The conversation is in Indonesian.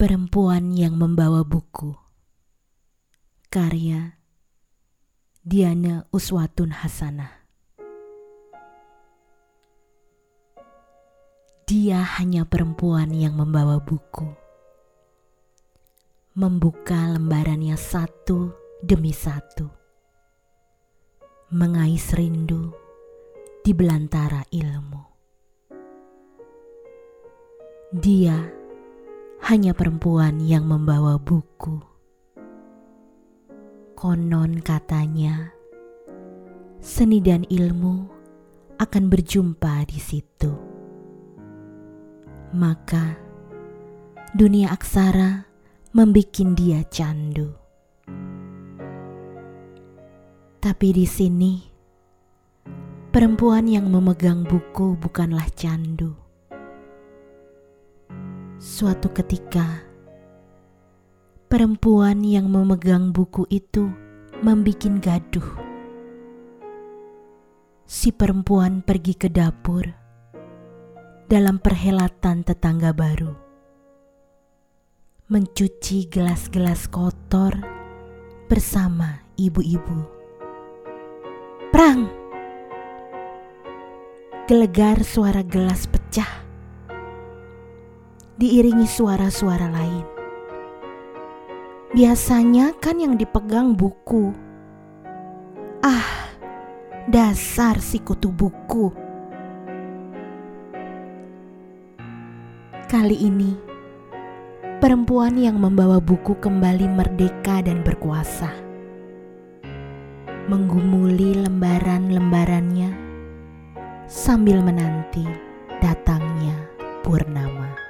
Perempuan yang membawa buku. Karya Diana Uswatun Hasanah. Dia hanya perempuan yang membawa buku. Membuka lembarannya satu demi satu. Mengais rindu di belantara ilmu. Dia hanya perempuan yang membawa buku. Konon katanya, seni dan ilmu akan berjumpa di situ. Maka dunia aksara membuat dia candu. Tapi di sini, perempuan yang memegang buku bukanlah candu Suatu ketika, perempuan yang memegang buku itu membuat gaduh. Si perempuan pergi ke dapur dalam perhelatan tetangga baru, mencuci gelas-gelas kotor bersama ibu-ibu. Perang! Gelegar suara gelas pecah diiringi suara-suara lain. Biasanya kan yang dipegang buku. Ah, dasar si kutu buku. Kali ini, perempuan yang membawa buku kembali merdeka dan berkuasa. Menggumuli lembaran-lembarannya sambil menanti datangnya purnama.